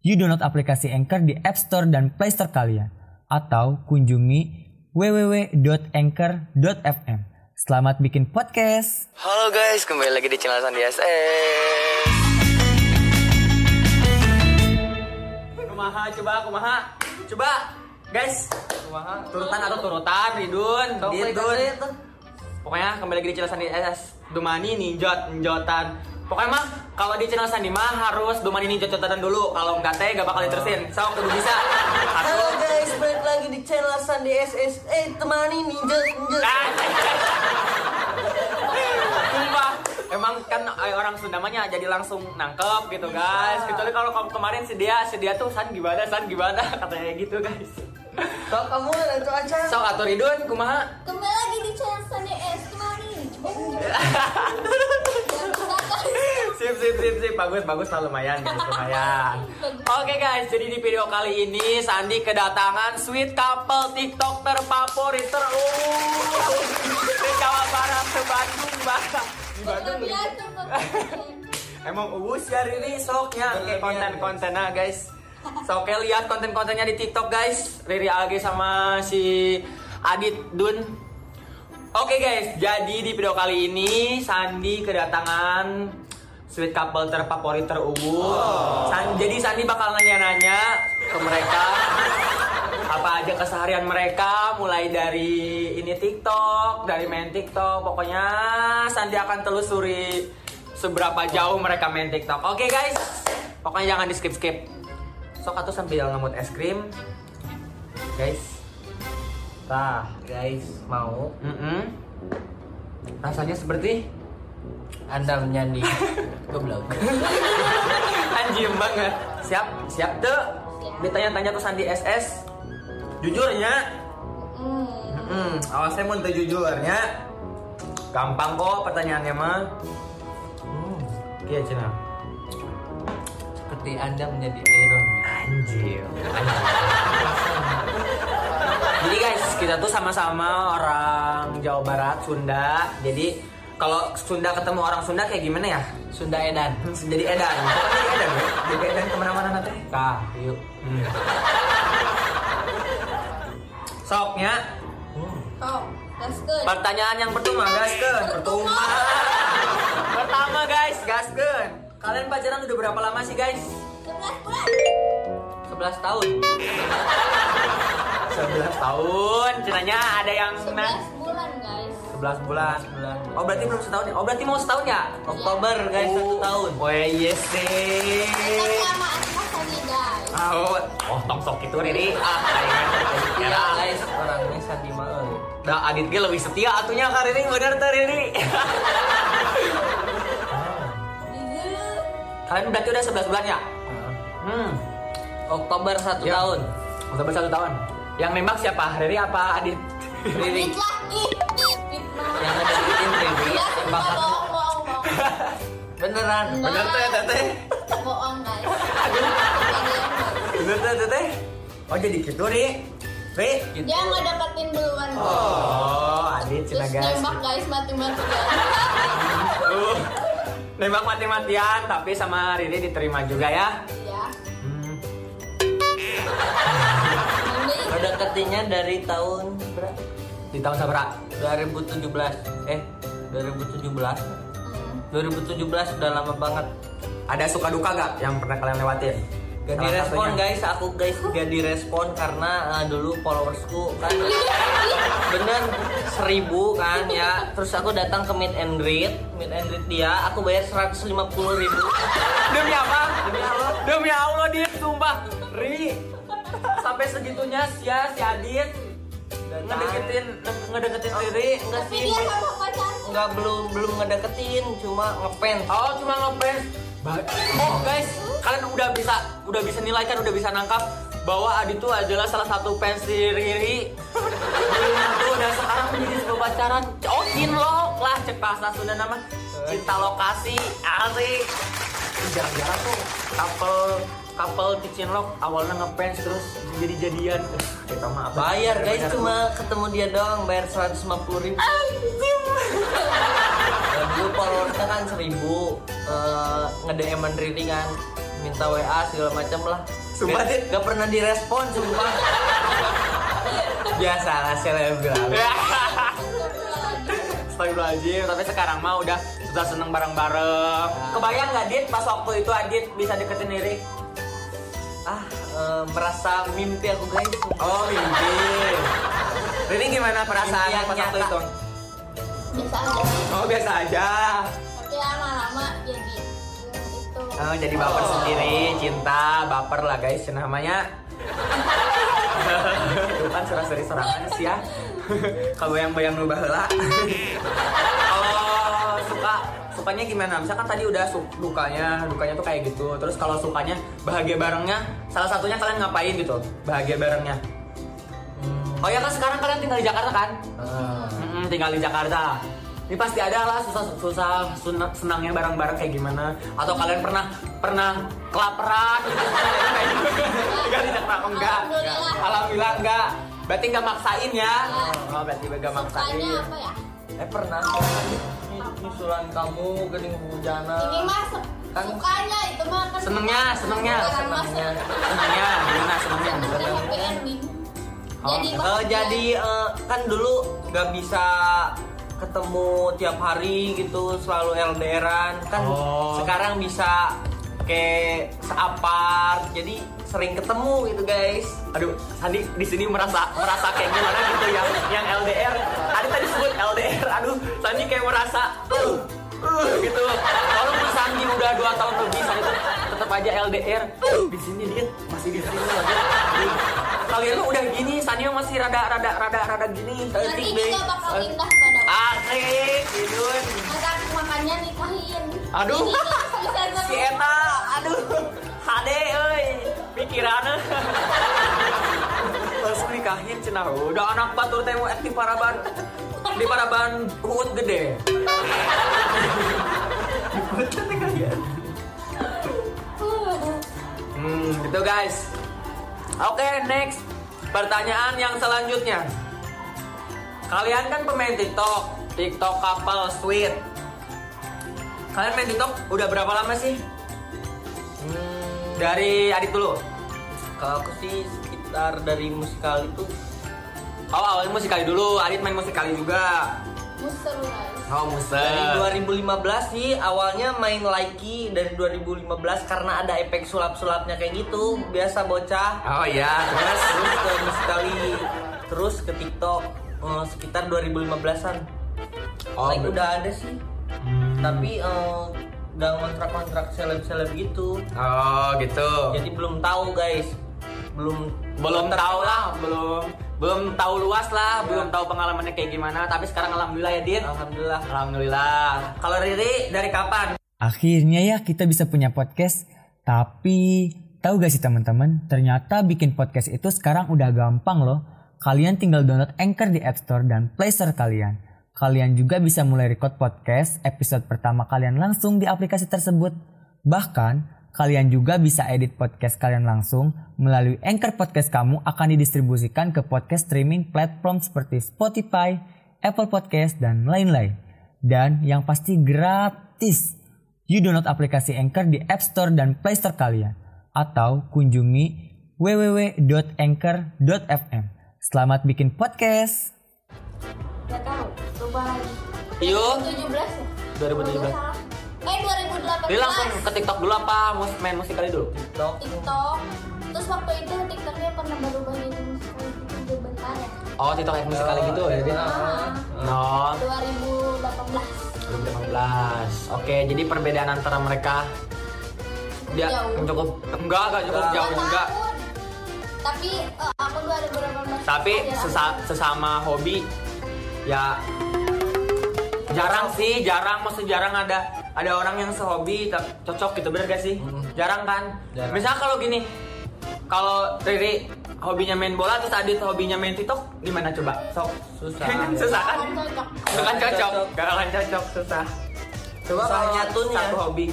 You download aplikasi Anchor di App Store dan Play Store kalian. Atau kunjungi www.anchor.fm. Selamat bikin podcast. Halo guys, kembali lagi di channel Sandi SS. Kumaha coba kumaha. Coba guys. Kumaha. Turutan atau turutan Ridun, Didun. Pokoknya kembali lagi di channel Sandi SS. Dumani ninjot, ninjotan. Pokoknya mah kalau di channel Sandi mah harus Dumani ninjot ninjotan dulu. Kalau enggak teh gak bakal diterusin. Sok kudu bisa. Halo guys, balik lagi di channel Sandi SS. Eh, temani ninja ninja. Ah. Sumpah, emang kan eh, orang Sunda mah nya jadi langsung nangkep gitu guys. Kecuali kalau kamu kemarin si dia, si dia tuh san gimana, san gimana katanya gitu guys. Kau kamu lanjut aja. Sok atur Ridun, kumaha? Kembali lagi di channel Sunday S kemari. Sip, sip, sip, sip, bagus, bagus lah lumayan, bagus, lumayan. Oke guys, jadi di video kali ini Sandi kedatangan sweet couple TikTok terfavorit ter uh, di ke Bandung, Barat. Di Bandung Emang uus ya Riri soknya kayak konten-kontennya guys. So oke lihat konten-kontennya di TikTok guys. Riri Age sama si Adit Dun. Oke guys, jadi di video kali ini Sandi kedatangan sweet couple terfavorit terunggul. San- jadi Sandi bakal nanya-nanya ke mereka apa aja keseharian mereka mulai dari ini TikTok, dari main TikTok. Pokoknya Sandi akan telusuri seberapa jauh mereka main TikTok. Oke guys, pokoknya jangan di skip skip. Sok atau sambil ngemut es krim, guys. Nah, guys, mau Mm-mm. Rasanya seperti Anda menyandi goblok. anjing banget. Siap, siap tuh. Ditanya-tanya tuh Sandi SS. Jujurnya, Hmm, awas saya mau tuh jujurnya. Gampang kok pertanyaannya mah. Hmm, iya Cina. Seperti Anda menjadi Aaron. Anjir. Jadi guys, kita tuh sama-sama orang Jawa Barat, Sunda. Jadi kalau Sunda ketemu orang Sunda kayak gimana ya? Sunda Edan. Jadi edan. Pokoknya jadi edan ya. Jadi edan ke mana-mana nanti. Kah, yuk. Hmm. Soknya Oh, gaskeun. pertanyaan yang pertama gaskeun. Pertama. pertama guys, gaskeun. Kalian pacaran udah berapa lama sih guys? 11 bulan. 11 tahun. 11 tahun. Cenanya ada yang 11 bulan, guys. 11 bulan. Bulan. Oh berarti belum setahun ya? Oh berarti mau setahun ya? Oktober guys, satu tahun. Wah yes sih. Rasanya, guys. Ah, oh, oh tong sok itu Riri. Ah, Iya ya guys, orangnya Sandi. Nah, Adit ge lebih setia atunya ka Riri bener teh Riri. Kalian berarti udah 11 bulan ya? Hmm. Oktober satu Ya. tahun. Udah bersatu tahun. Yang nembak siapa? Riri apa Adit? Riri. Fit lah, Ya, Bakat bohong, bohong, bohong. beneran. Bener teh teteh. Bohong, guys. Bener teh teteh. Oh jadi gitu Ri. Ri. Dia ngedeketin duluan. Oh, Adit cina Terus guys. nembak, guys, mati-matian. Uh, nembak mati-matian tapi sama Riri diterima juga ya. Ya. Hmm. Ngedeketinnya dari tahun berapa? Di tahun sabra. 2017. Eh, 2017. Hmm. 2017 udah lama banget. Ada suka duka gak yang pernah kalian lewatin? Gak Salah direspon satunya. guys, aku guys gak direspon karena eh, dulu followersku kan bener seribu kan ya. Terus aku datang ke meet and greet, meet and greet dia, aku bayar 150 ribu. Demi apa? Demi Allah. Demi Allah Dit, sumpah. Ri. Sampai segitunya si ya, si Adit ngedeketin ngedeketin Riri. Enggak Tapi sih, dia sama pacar. enggak belum belum ngedeketin, cuma ngefans. Oh, cuma ngefans. Ba- Oh, guys, kalian udah bisa udah bisa nilai kan udah bisa nangkap bahwa Adit tuh adalah salah satu fans Riri tuh dan sekarang menjadi sebuah pacaran oh cinlok lah cek bahasa Sunda nama cinta lokasi asik jarang-jarang tuh couple couple di cinlok awalnya ngefans terus jadi jadian kita mah apa Bayar guys cuma ketemu dia doang bayar 150 ribu. Dulu followersnya kan 1000 eh, nge-DM Riri kan minta WA segala macam lah. Sumpah, Gak, gak pernah direspon sumpah. Biasa lah selebgram. Astagfirullahaladzim, tapi sekarang mah udah sudah seneng bareng-bareng. Kebayang nggak Dit pas waktu itu Adit bisa deketin Riri? Ah, eh, merasa mimpi aku guys. Oh mimpi. Riri gimana yang pas waktu itu? Biasa aja. Oh biasa aja. Tapi lama-lama jadi itu. Oh, jadi baper sendiri, cinta, baper lah guys namanya. Itu kan serah-seri serangan sih ya. Kalau yang bayang nu baheula. Sukanya gimana? Misalkan tadi udah su dukanya, dukanya tuh kayak gitu. Terus kalau sukanya bahagia barengnya, salah satunya kalian ngapain gitu? Bahagia barengnya. Oh ya kan sekarang kalian tinggal di Jakarta kan? Mm-mm, tinggal di Jakarta. Ini pasti ada lah susah susah senangnya bareng-bareng kayak gimana. Atau kalian pernah pernah kelaparan. Tinggal di Jakarta oh, enggak? Alhamdulillah. Alhamdulillah enggak. Berarti enggak maksain ya? Oh, berarti enggak maksain. Ya? Eh pernah nyusulan kamu gening hujanan. Ini mah se- Kan- sukanya itu mah kan. Senengnya, senengnya, senengnya. Senangnya gimana? Senengnya. Oh, Jadi Eh, bahagia. jadi eh, kan dulu nggak bisa ketemu tiap hari gitu selalu LDRan kan Oh. sekarang bisa kayak seapart jadi sering ketemu gitu guys Aduh, Sandi di sini merasa merasa kayak gimana gitu yang yang LDR. Ada tadi sebut LDR. Aduh, Sandi kayak merasa uh, uh, gitu. Walaupun Sandi udah dua tahun lebih, Sandi tuh tetap aja LDR. Di sini dia masih di sini lagi. Kalian tuh udah gini, Sandi masih rada rada rada rada gini. Nanti deh. bakal pindah pada Asik, gitu. Makan makannya nikahin. Aduh. Si Eta, aduh, hade, euy, pikirannya. Langsung nikahin cenah, udah anak batur teh mau aktif paraban. Di paraban uut gede. Hmm, gitu guys. Oke, next. Pertanyaan yang selanjutnya. Kalian kan pemain TikTok, TikTok couple sweet. Kalian main TikTok udah berapa lama sih? hmm, Dari Adit dulu. kalau aku sih sekitar dari musikal itu Oh, awalnya musikali dulu. Adit main musikali juga. Muser guys. Oh, dari musik. 2015 sih awalnya main Likey dari 2015 karena ada efek sulap-sulapnya kayak gitu biasa bocah Oh iya, terus terus ke musikali terus ke TikTok eh, sekitar 2015an Oh, like udah ada sih. Tapi eh, udah kontrak-kontrak seleb-seleb gitu Oh, gitu. jadi belum tahu guys belum belum tahu lah, belum belum tahu luas lah, belum tahu pengalamannya kayak gimana. Tapi sekarang alhamdulillah ya, Dit. alhamdulillah Alhamdulillah. Kalau Riri dari kapan? Akhirnya ya kita bisa punya podcast. Tapi tahu gak sih teman-teman? Ternyata bikin podcast itu sekarang udah gampang loh. Kalian tinggal download Anchor di App Store dan Play Store kalian. Kalian juga bisa mulai record podcast episode pertama kalian langsung di aplikasi tersebut. Bahkan kalian juga bisa edit podcast kalian langsung melalui Anchor Podcast kamu akan didistribusikan ke podcast streaming platform seperti Spotify, Apple Podcast, dan lain-lain. Dan yang pasti gratis. You download aplikasi Anchor di App Store dan Play Store kalian. Atau kunjungi www.anchor.fm. Selamat bikin podcast. Yuk. 2017 ya? 2017. Kalau salah. Eh 2018. Riri langsung ke TikTok dulu apa mus- main musikali dulu? TikTok TikTok. Terus waktu itu TikToknya pernah berubah jadi musikal itu bentar ya. Oh, TikTok yang musikali gitu ya, Dit? Ah, No, 2018. 2015. Oke, jadi perbedaan antara mereka dia Jauh. cukup enggak enggak cukup Enggak. jauh juga. tahun. Tapi eh, aku 2018. Tapi sesa- sesama hobi ya jarang sih, jarang maksud jarang ada ada orang yang sehobi cocok gitu bener gak sih? Hmm, Jarang kan? Jarang. Misalnya kalau gini, kalau Riri hobinya main bola terus Adit hobinya main TikTok, gimana coba? Sok. Susah. susah kan? Akan cocok. Gak akan cocok, gak akan cocok, susah. Coba Susah kalau nyatunya. satu hobi.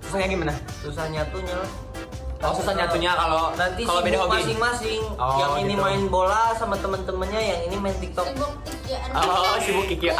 Susahnya gimana? Susah nyatunya. Oh, susah nyatunya kalau nanti kalau beda hobi. masing-masing. Oh, yang ini gitu. main bola sama temen-temennya, yang ini main TikTok. Sibuk. Oh, sibuk kikian.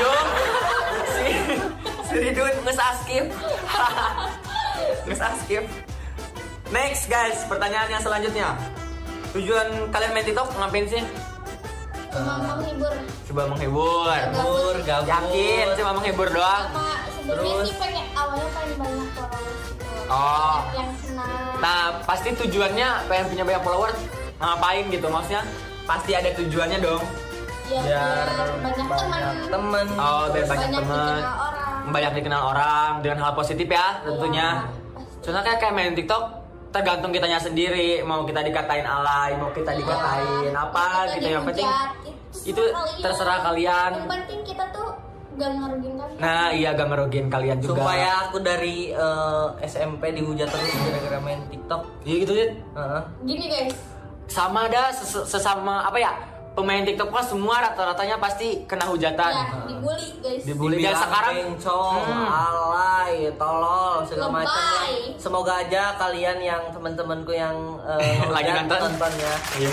Yo, si si Ridun nges askip. nges askip. Next guys, pertanyaan yang selanjutnya. Tujuan kalian main TikTok ngapain sih? Cuma menghibur. Coba menghibur. Gabur, gabur. Yakin cuma menghibur doang? Sama sebenarnya sih pengen awalnya pengen banyak followers gitu. Oh. Yang senang. Nah, pasti tujuannya pengen punya banyak followers ngapain gitu? Maksudnya pasti ada tujuannya dong. Ya, Biar banyak, banyak teman. Oh, biar banyak teman. dikenal orang. Banyak dikenal orang dengan hal positif ya tentunya. pasti. Soalnya kayak kayak main TikTok tergantung kitanya sendiri mau kita dikatain alay mau kita dikatain Iya. apa Kita gitu yang penting itu terserah kalian. Yang penting kita tuh gak ngerugiin kalian. nah iya gak ngerugiin kalian juga Sumpah ya aku dari eh, SMP dihujat terus gara-gara main TikTok. iya gitu Dit. Heeh. Gini guys, sama ada ses- sesama apa ya pemain TikTok kan semua rata-ratanya pasti kena hujatan ya dibully guys. Dibully. dan sekarang- bencong, Hmm. alay, tolol, segala macam. Semoga aja kalian yang teman-temanku yang eh, Lagi nonton. ya. Iya.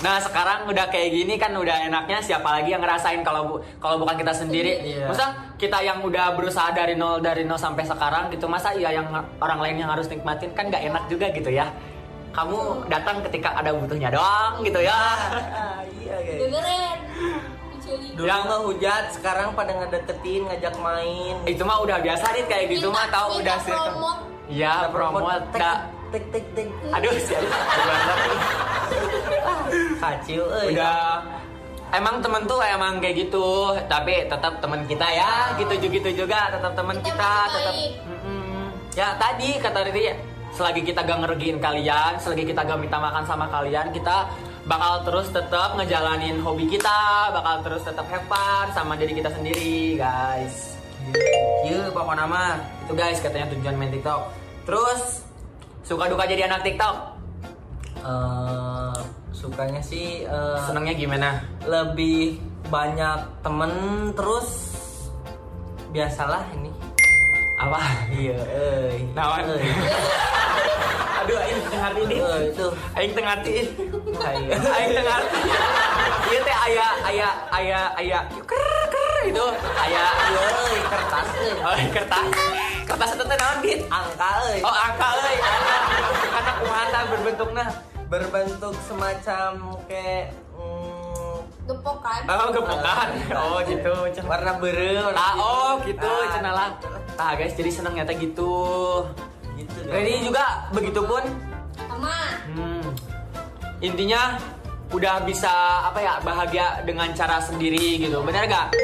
Nah sekarang udah kayak gini kan udah enaknya siapa lagi yang ngerasain kalau bu- kalau bukan kita sendiri. Iya. Masa kita yang udah berusaha dari nol dari nol sampai sekarang gitu masa iya yang orang lain yang harus nikmatin kan nggak enak juga gitu ya. Kamu datang ketika ada butuhnya doang gitu ya. Iya guys. Dengerin. Dulu Yang- ngehujat, sekarang pada ngedeketin, ngajak main. Itu mah udah biasa nih kayak gitu mah tahu udah sih. Iya Kita promote. tek, Dah. tek tek tek. Aduh sih. Kacil euy. udah emang temen tuh emang kayak gitu tapi tetap teman kita ya gitu gitu juga tetap teman Kita tetap ya tadi kata Riri selagi kita gak ngerugiin kalian selagi kita gak minta makan sama kalian kita bakal terus tetap ngejalanin hobi kita bakal terus tetap have fun sama diri kita sendiri guys Iya, pokoknya mah itu guys katanya tujuan main TikTok. Terus suka duka jadi anak TikTok. Eh, sukanya sih eh, Senangnya gimana? lebih banyak temen terus biasalah ini Apa? iya euy Nawan. Euy. Aduh, aing tengah hati ini. Euy, itu Aing tengah hati. Ayo. Aing tengah hati. Iya teh aya aya aya aya ker ker itu aya Iya, euy, kertas euy. oh, kertas. Kertas itu teh naon dit? angka euy. Oh, angka euy. angka. Karena kumaha tah berbentukna? berbentuk semacam kayak mm, Gepokan. Oh, gepokan. Oh, gitu. Warna biru Ah, oh, gitu Ah, cenah lah. Tah guys, jadi seneng nyata gitu. gitu deh. Ready juga begitupun. Sama. Hmm. Intinya udah bisa apa ya bahagia dengan cara sendiri gitu bener gak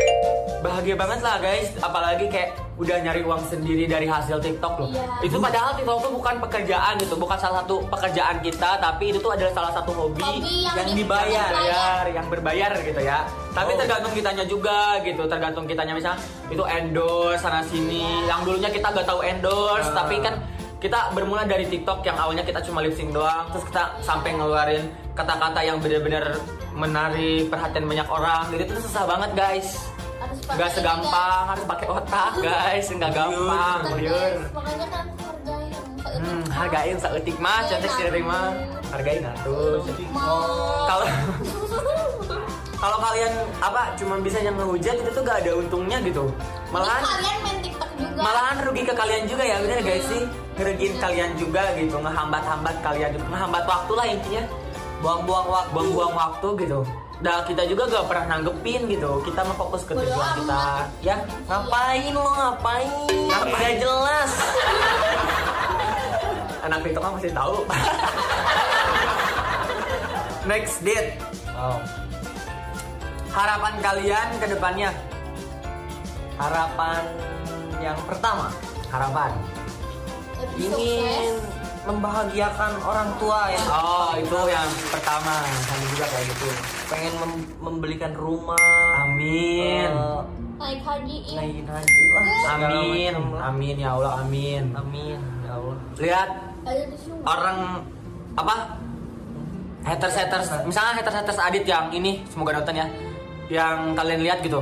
bahagia banget lah guys apalagi kayak udah nyari uang sendiri dari hasil TikTok loh. Iya. itu padahal TikTok tuh bukan pekerjaan gitu bukan salah satu pekerjaan kita tapi itu tuh adalah salah satu hobi, Hobi yang, yang di- dibayar, berbayar. yang berbayar gitu ya. Tapi Oh. tergantung kitanya juga gitu tergantung kitanya. Misalnya itu endorse sana sini yang dulunya kita gak tahu endorse Ah. tapi kan kita bermula dari TikTok yang awalnya kita cuma lip sync doang terus kita sampai ngeluarin kata-kata yang benar-benar menarik perhatian banyak orang gitu. Itu susah banget guys Harus pakai Gak ini, segampang harus pakai otak guys. Nggak gampang liur Makanya kan hargain. hmm, hargain seetik mah. Cantik sih mah. Hargain atuh kalau kalau kalian apa cuma bisa yang ngehujat itu tuh gak ada untungnya gitu. Malahan Terus kalian main TikTok juga. malahan rugi ke kalian juga ya bener guys sih? Ngerugiin kalian juga gitu ngehambat-hambat kalian juga ngehambat waktu lah intinya buang-buang waktu buang-buang waktu gitu. Nah kita juga gak pernah nanggepin gitu. Kita mau fokus ke tujuan kita. Ya ngapain lo ngapain? Ngapain? Gak jelas. Anak TikTok kan masih tahu. Next date. Oh. Harapan kalian ke depannya? Harapan yang pertama. Harapan. Ingin. Membahagiakan orang tua ya. Oh itu yang pertama. Sandi juga kayak gitu. Pengen mem- membelikan rumah. Amin. Eh, Naik haji iya. naikin haji lah. Amin. Amin ya Allah amin. Amin ya Allah. Lihat Ada di sini. orang apa? Haters haters misalnya haters haters Adit yang ini semoga nonton ya. Yang kalian lihat gitu.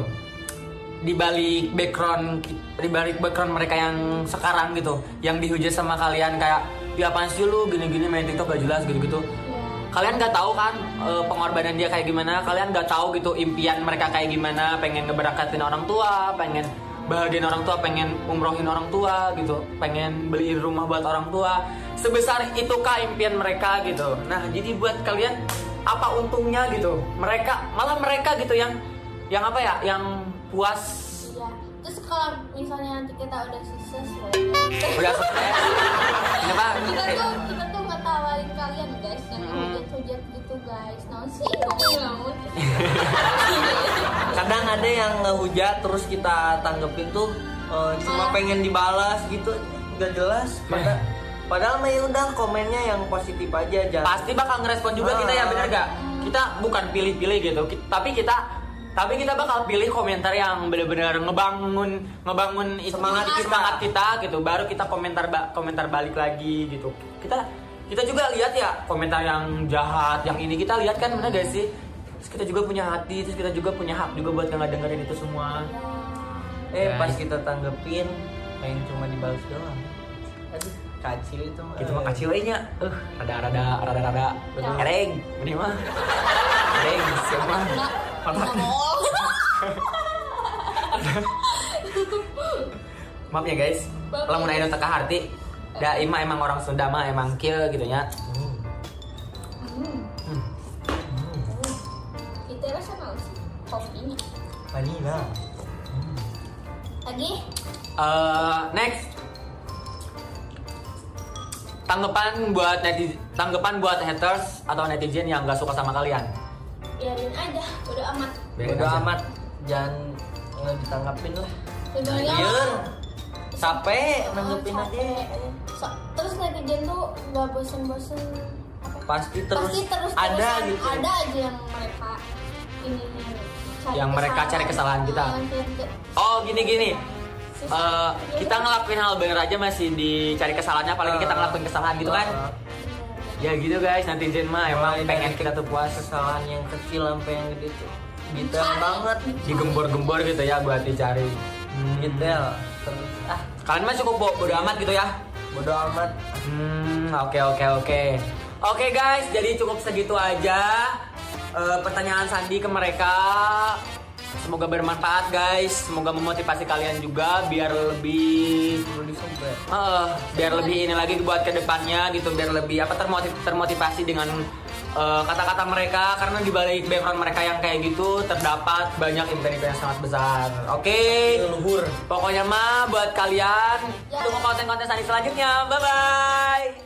Di balik background di balik background mereka yang sekarang gitu. Yang dihujat sama kalian kayak ya apaan sih lu? Gini-gini main TikTok gak jelas gitu-gitu. Iya. kalian nggak tahu kan eh, pengorbanan dia kayak gimana? Kalian nggak tahu gitu impian mereka kayak gimana? Pengen ngeberakatin orang tua pengen bahagiain orang tua pengen umrohin orang tua gitu. Pengen beliin rumah buat orang tua. Sebesar itukah impian mereka gitu. Nah jadi buat kalian apa untungnya gitu? Mereka malah mereka gitu yang yang apa ya? Yang puas. Terus kalau misalnya nanti kita udah sukses ya. udah sukses kenapa kita tuh kita tuh ngetawain kalian guys yang Hmm. hujat-hujat gitu guys. Nah sih ngelamun. kadang ada yang ngehujat terus kita tanggepin tuh eh, cuma Ah. pengen dibalas gitu nggak jelas padahal padahal mah ya udah komennya yang positif aja jangan pasti bakal ngerespon juga kita ya Ah. bener gak kita bukan pilih-pilih gitu tapi kita tapi kita bakal pilih komentar yang bener-bener ngebangun ngebangun Semangat kita. semangat kita gitu. Baru kita komentar ba- komentar balik lagi gitu. Kita kita juga lihat ya komentar yang jahat yang ini. Kita lihat kan bener gak sih? Terus kita juga punya hati terus kita juga punya hak juga buat nggak dengerin itu semua. Eh Guys. pas kita tanggepin pengen cuma dibalas doang. Aduh. Kacil itu mah. Itu mah kacil nya eh rada rada rada rada ereng ini mah. Ereng siapa Ngomong. Maaf ya guys, lamun aya nu teka harti, da ima emang orang Sunda mah emang kieu gitu nya. Hmm. Kita rasa mau sih kopinya. vanilla Lagi? Eh, next. Tanggapan buat netizen, tanggapan buat haters atau netizen yang gak suka sama kalian. Biarin aja, udah amat. Biarin udah aja. amat jangan nggak ditanggapin lah Sebenarnya Iya. capek nanggepin aja. So- terus netizen tuh gak bosen-bosen pasti terus, pasti terus ada gitu ada aja yang mereka ini Yang mereka cari kesalahan kita. Oh gini gini, Eh, kita ngelakuin hal bener aja masih dicari kesalahannya, apalagi kita ngelakuin kesalahan gitu kan? Uh, Ya gitu guys, netizen mah emang mulai pengen kita tuh puas. kesalahan yang kecil sampai yang gede tuh detail banget digembor-gembor gitu ya buat dicari. detail terus ah Kalian mah cukup bo- bodo amat gitu ya. bodo amat Hmm, oke oke oke. Oke guys, jadi cukup segitu aja eh, pertanyaan Sandi ke mereka. Semoga bermanfaat guys, semoga memotivasi kalian juga biar lebih eh, biar lebih ini lagi buat ke depannya gitu, biar lebih apa termotiv termotivasi dengan eh, kata-kata mereka karena di balik background mereka yang kayak gitu terdapat banyak impian-impian yang sangat besar. Oke. luhur Pokoknya mah buat kalian Ya. tunggu konten-konten selanjutnya. Bye bye.